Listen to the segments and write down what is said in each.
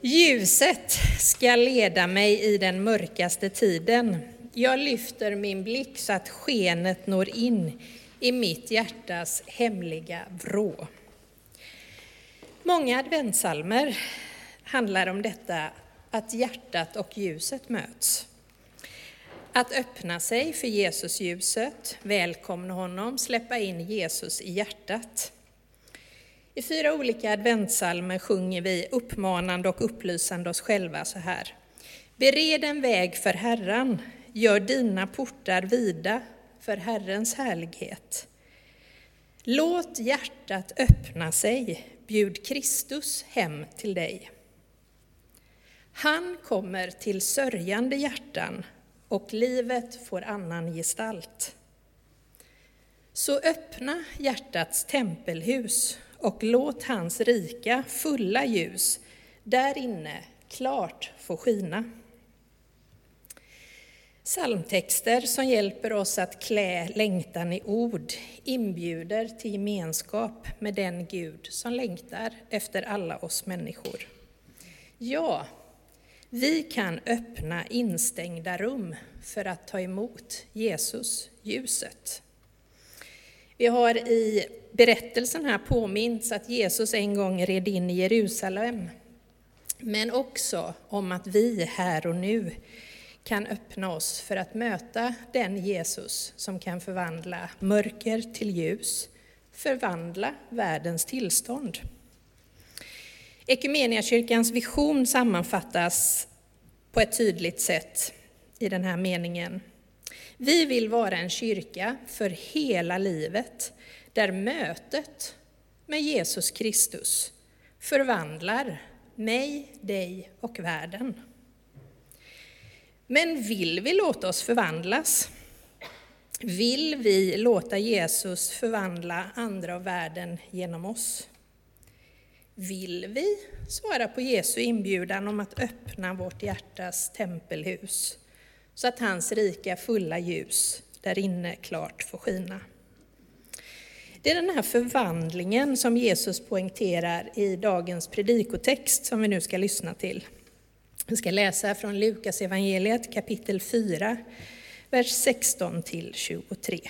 Ljuset ska leda mig i den mörkaste tiden. Jag lyfter min blick så att skenet når in i mitt hjärtas hemliga vrå. Många adventsalmer handlar om detta att hjärtat och ljuset möts. Att öppna sig för Jesus-ljuset, välkomna honom, släppa in Jesus i hjärtat. I fyra olika adventsalmer sjunger vi uppmanande och upplysande oss själva så här. Bered en väg för Herren, gör dina portar vida för Herrens härlighet. Låt hjärtat öppna sig, bjud Kristus hem till dig. Han kommer till sörjande hjärtan och livet får annan gestalt. Så öppna hjärtats tempelhus och låt hans rika, fulla ljus där inne klart få skina. Psalmtexter som hjälper oss att klä längtan i ord inbjuder till gemenskap med den Gud som längtar efter alla oss människor. Ja, vi kan öppna instängda rum för att ta emot Jesus, ljuset. Vi har i berättelsen här påminns att Jesus en gång red in i Jerusalem, men också om att vi här och nu kan öppna oss för att möta den Jesus som kan förvandla mörker till ljus, förvandla världens tillstånd. Ekumeniakyrkans vision sammanfattas på ett tydligt sätt i den här meningen. Vi vill vara en kyrka för hela livet, där mötet med Jesus Kristus förvandlar mig, dig och världen. Men vill vi låta oss förvandlas? Vill vi låta Jesus förvandla andra av världen genom oss? Vill vi svara på Jesu inbjudan om att öppna vårt hjärtas tempelhus så att hans rika fulla ljus där inne klart får skina? Det är den här förvandlingen som Jesus poängterar i dagens predikotext som vi nu ska lyssna till. Vi ska läsa från Lukas evangeliet kapitel 4, vers 16 till 23.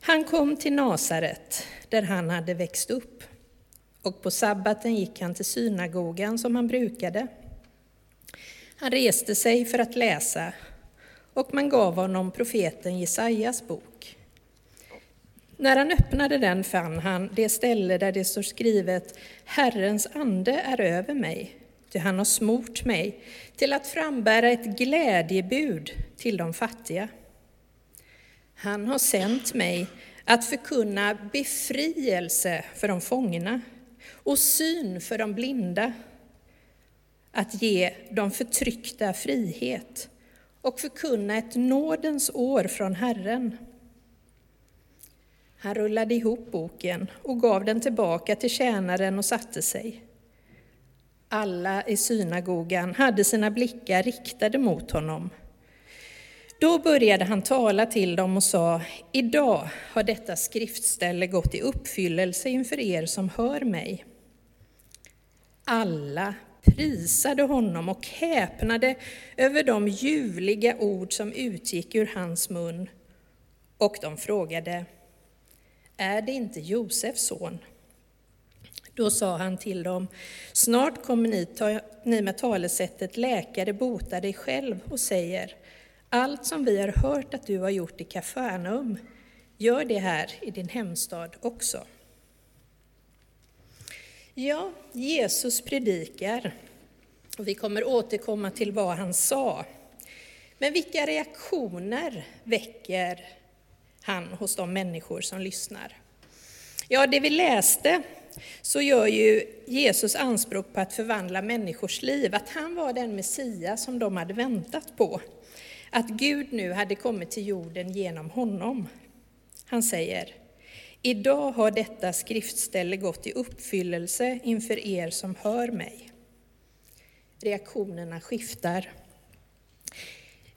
Han kom till Nasaret, där han hade växt upp, och på sabbaten gick han till synagogan som han brukade. Han reste sig för att läsa, och man gav honom profeten Jesajas bok. När han öppnade den fann han det ställe där det står skrivet Herrens ande är över mig, ty han har smort mig till att frambära ett glädjebud till de fattiga. Han har sänt mig att förkunna befrielse för de fångna och syn för de blinda, att ge de förtryckta frihet och förkunna ett nådens år från Herren. Han rullade ihop boken och gav den tillbaka till tjänaren och satte sig. Alla i synagogan hade sina blickar riktade mot honom. Då började han tala till dem och sa, idag har detta skriftställe gått i uppfyllelse inför er som hör mig. Alla prisade honom och häpnade över de ljuvliga ord som utgick ur hans mun. Och de frågade, är det inte Josefs son? Då sa han till dem, snart kommer ni, ta, ni med talesättet läkare bota dig själv och säger, allt som vi har hört att du har gjort i Kafarnaum, gör det här i din hemstad också. Ja, Jesus predikar och vi kommer återkomma till vad han sa. Men vilka reaktioner väcker han hos de människor som lyssnar? Ja, det vi läste så gör ju Jesus anspråk på att förvandla människors liv, att han var den Messias som de hade väntat på. Att Gud nu hade kommit till jorden genom honom. Han säger, idag har detta skriftställe gått i uppfyllelse inför er som hör mig. Reaktionerna skiftar.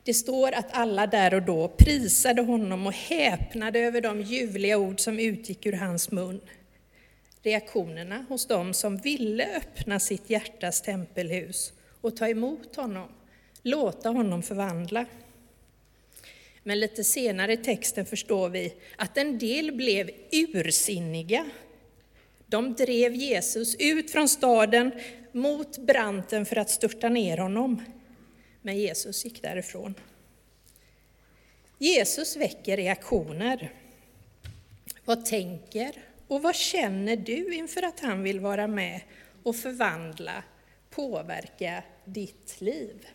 Det står att alla där och då prisade honom och häpnade över de ljuvliga ord som utgick ur hans mun. reaktionerna hos dem som ville öppna sitt hjärtas tempelhus och ta emot honom, låta honom förvandla. Men lite senare i texten förstår vi att en del blev ursinniga. De drev Jesus ut från staden mot branten för att störta ner honom. Men Jesus gick därifrån. Jesus väcker reaktioner. Vad tänker och vad känner du inför att han vill vara med och förvandla, påverka ditt liv?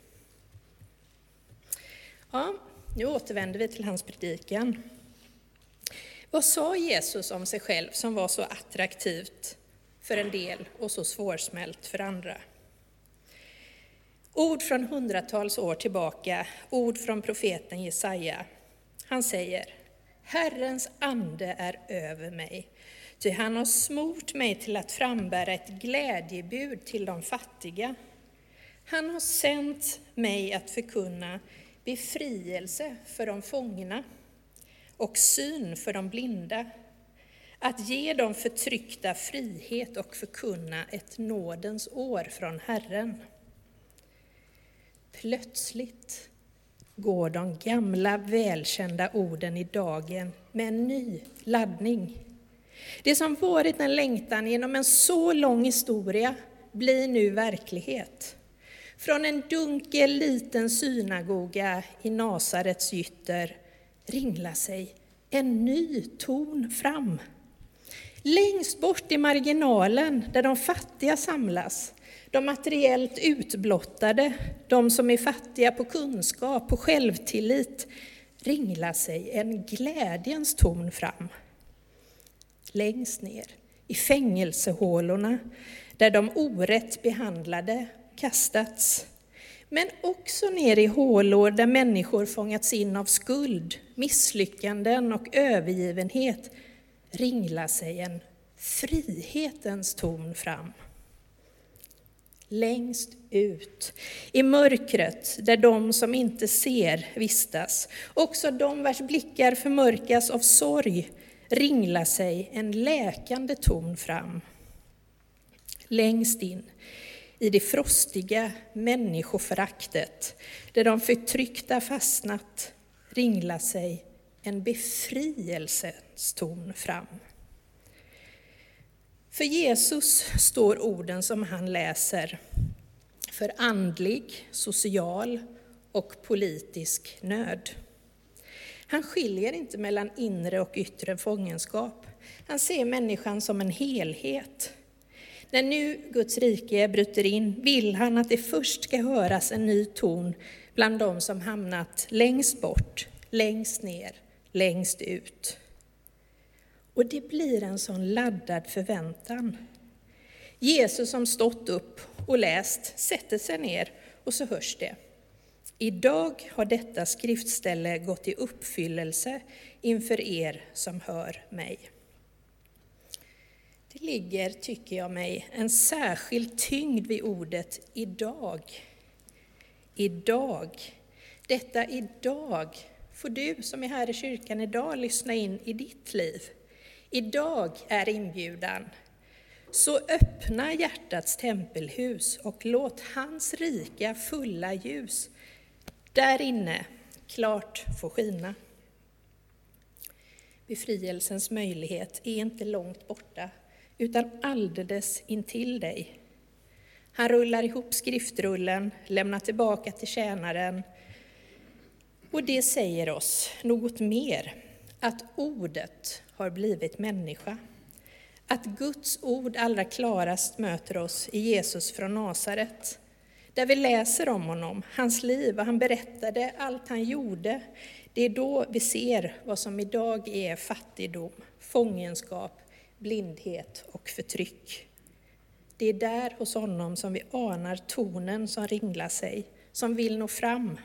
Ja, nu återvänder vi till hans predikan. Vad sa Jesus om sig själv som var så attraktivt för en del och så svårsmält för andra? Ord från hundratals år tillbaka, ord från profeten Jesaja. Han säger, Herrens ande är över mig, ty han har smort mig till att frambära ett glädjebud till de fattiga. Han har sänt mig att förkunna befrielse för de fångna och syn för de blinda, att ge de förtryckta frihet och förkunna ett nådens år från Herren. Plötsligt går de gamla välkända orden i dagen med en ny laddning. Det som varit en längtan genom en så lång historia blir nu verklighet. Från en dunkel liten synagoga i Nasarets gytter ringlar sig en ny ton fram. Längst bort i marginalen, där de fattiga samlas, de materiellt utblottade, de som är fattiga på kunskap och självtillit, ringlar sig en glädjens ton fram. Längst ner, i fängelsehålorna, där de orätt behandlade kastats, men också ner i hålor där människor fångats in av skuld, misslyckanden och övergivenhet, ringlar sig en frihetens ton fram längst ut i mörkret där de som inte ser vistas. Också de vars blickar förmörkas av sorg ringlar sig en läkande ton fram. Längst in i det frostiga människoföraktet där de förtryckta fastnat ringlar sig en befrielsens ton fram. För Jesus står orden som han läser för andlig, social och politisk nöd. Han skiljer inte mellan inre och yttre fångenskap. Han ser människan som en helhet. När nu Guds rike bryter in vill han att det först ska höras en ny ton bland de som hamnat längst bort, längst ner, längst ut. Och det blir en sån laddad förväntan. Jesus som stått upp och läst sätter sig ner och så hörs det. Idag har detta skriftställe gått i uppfyllelse inför er som hör mig. Det ligger, tycker jag mig, en särskild tyngd vid ordet idag. Idag. Detta idag får du som är här i kyrkan idag lyssna in i ditt liv. Idag är inbjudan. Så öppna hjärtats tempelhus och låt hans rika fulla ljus där inne klart få skina. Befrielsens möjlighet är inte långt borta, utan alldeles intill dig. Han rullar ihop skriftrullen, lämnar tillbaka till tjänaren. Och det säger oss något mer, att ordet har blivit människa. Att Guds ord allra klarast möter oss i Jesus från Nasaret, där vi läser om honom, hans liv, vad han berättade, allt han gjorde. Det är då vi ser vad som idag är fattigdom, fångenskap, blindhet och förtryck. Det är där hos honom som vi anar tonen som ringlar sig, som vill nå fram.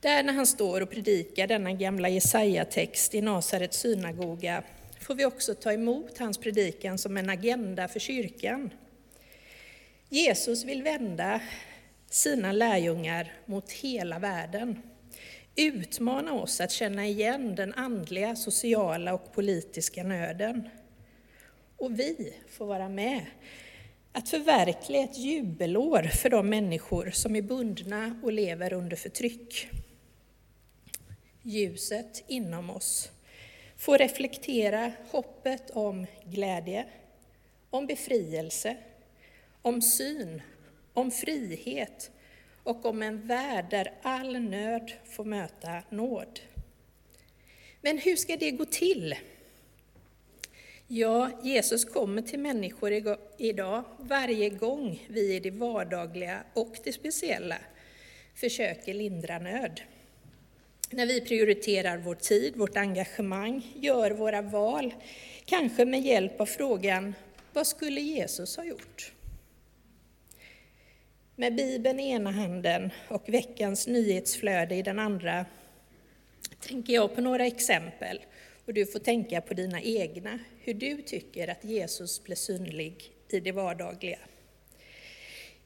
Där när han står och predikar denna gamla Jesaja-text i Nasarets synagoga får vi också ta emot hans predikan som en agenda för kyrkan. Jesus vill vända sina lärjungar mot hela världen, utmana oss att känna igen den andliga, sociala och politiska nöden. Och vi får vara med att förverkliga ett jubelår för de människor som är bundna och lever under förtryck. Ljuset inom oss får reflektera hoppet om glädje, om befrielse, om syn, om frihet och om en värld där all nöd får möta nåd. Men hur ska det gå till? Ja, Jesus kommer till människor idag varje gång vi i det vardagliga och det speciella försöker lindra nöd. När vi prioriterar vår tid, vårt engagemang, gör våra val, kanske med hjälp av frågan vad skulle Jesus ha gjort? Med Bibeln i ena handen och veckans nyhetsflöde i den andra tänker jag på några exempel och du får tänka på dina egna, hur du tycker att Jesus blir synlig i det vardagliga.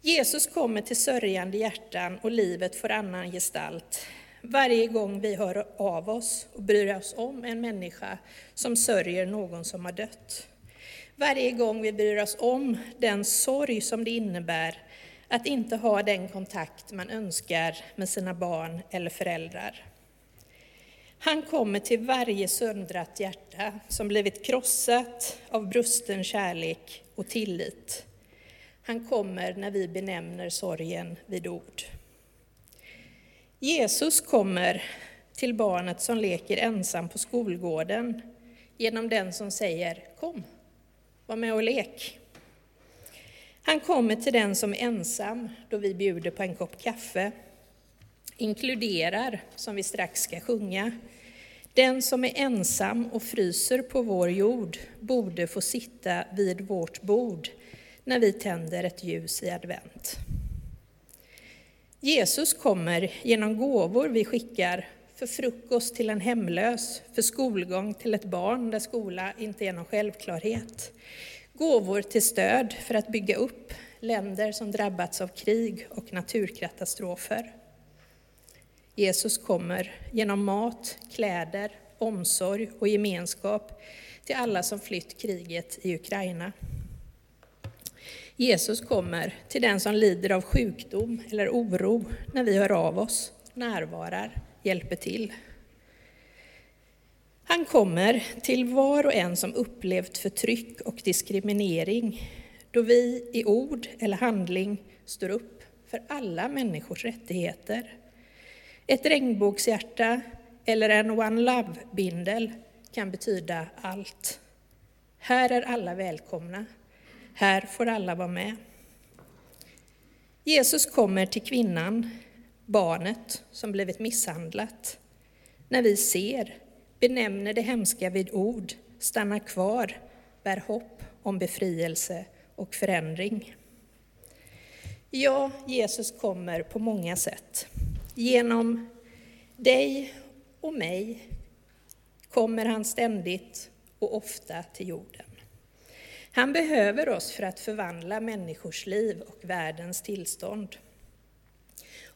Jesus kommer till sörjande hjärtan och livet får annan gestalt. Varje gång vi hör av oss och bryr oss om en människa som sörjer någon som har dött. Varje gång vi bryr oss om den sorg som det innebär att inte ha den kontakt man önskar med sina barn eller föräldrar. Han kommer till varje söndrat hjärta som blivit krossat av brusten kärlek och tillit. Han kommer när vi benämner sorgen vid ord. Jesus kommer till barnet som leker ensam på skolgården genom den som säger Kom, var med och lek. Han kommer till den som är ensam då vi bjuder på en kopp kaffe inkluderar, som vi strax ska sjunga. Den som är ensam och fryser på vår jord borde få sitta vid vårt bord när vi tänder ett ljus i advent. Jesus kommer genom gåvor vi skickar för frukost till en hemlös, för skolgång till ett barn där skola inte är någon självklarhet. Gåvor till stöd för att bygga upp länder som drabbats av krig och naturkatastrofer. Jesus kommer genom mat, kläder, omsorg och gemenskap till alla som flytt kriget i Ukraina. Jesus kommer till den som lider av sjukdom eller oro när vi hör av oss, närvarar, hjälper till. Han kommer till var och en som upplevt förtryck och diskriminering, då vi i ord eller handling står upp för alla människors rättigheter ett regnbågshjärta eller en One Love-bindel kan betyda allt. Här är alla välkomna. Här får alla vara med. Jesus kommer till kvinnan, barnet som blivit misshandlat. När vi ser, benämner det hemska vid ord, stannar kvar, bär hopp om befrielse och förändring. Ja, Jesus kommer på många sätt. Genom dig och mig kommer han ständigt och ofta till jorden. Han behöver oss för att förvandla människors liv och världens tillstånd.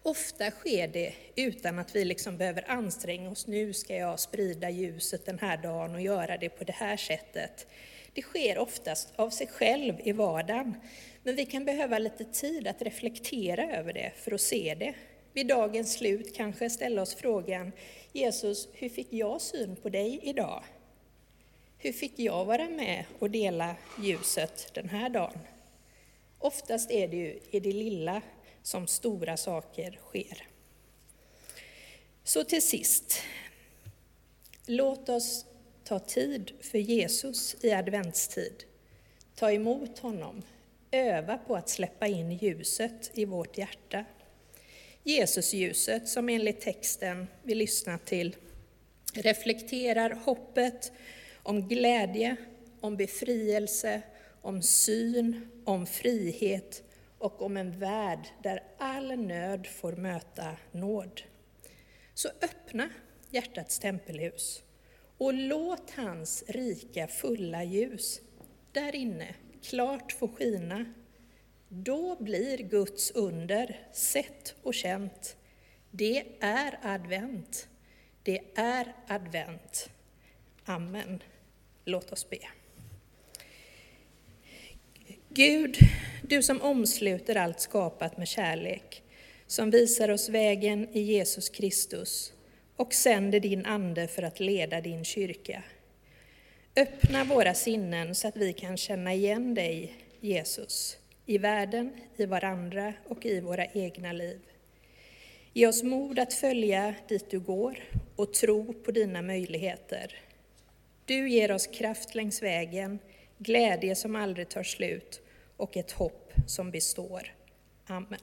Ofta sker det utan att vi liksom behöver anstränga oss. Nu ska jag sprida ljuset den här dagen och göra det på det här sättet. Det sker oftast av sig själv i vardagen. Men vi kan behöva lite tid att reflektera över det för att se det vid dagens slut kanske ställa oss frågan Jesus, hur fick jag syn på dig idag? Hur fick jag vara med och dela ljuset den här dagen? Oftast är det ju i det lilla som stora saker sker. Så till sist, låt oss ta tid för Jesus i adventstid. Ta emot honom, öva på att släppa in ljuset i vårt hjärta. Jesusljuset som enligt texten vi lyssnar till reflekterar hoppet om glädje, om befrielse, om syn, om frihet och om en värld där all nöd får möta nåd. Så öppna hjärtats tempelhus och låt hans rika fulla ljus där inne klart få skina då blir Guds under sett och känt. Det är advent. Det är advent. Amen. Låt oss be. Gud, du som omsluter allt skapat med kärlek, som visar oss vägen i Jesus Kristus och sänder din Ande för att leda din kyrka. Öppna våra sinnen så att vi kan känna igen dig, Jesus, i världen, i varandra och i våra egna liv. Ge oss mod att följa dit du går och tro på dina möjligheter. Du ger oss kraft längs vägen, glädje som aldrig tar slut och ett hopp som består. Amen.